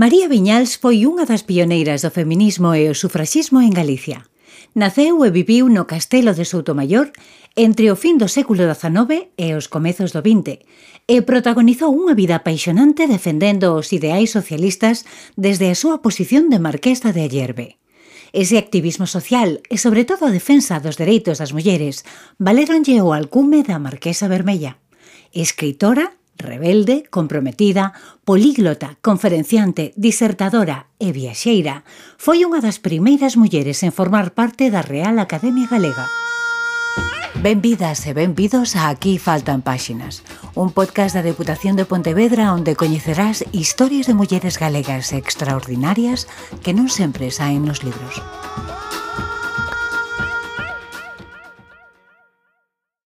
María Viñals foi unha das pioneiras do feminismo e o sufraxismo en Galicia. Naceu e viviu no castelo de Soutomaior entre o fin do século XIX e os comezos do XX e protagonizou unha vida apaixonante defendendo os ideais socialistas desde a súa posición de marquesa de Ayerbe. Ese activismo social e sobre todo a defensa dos dereitos das mulleres valéronlle o alcume da marquesa vermella. Escritora Rebelde, comprometida, políglota, conferenciante, disertadora e viaxeira, foi unha das primeiras mulleres en formar parte da Real Academia Galega. Benvidas e benvidos a Aquí faltan páxinas, un podcast da Deputación de Pontevedra onde coñecerás historias de mulleres galegas extraordinarias que non sempre saen nos libros.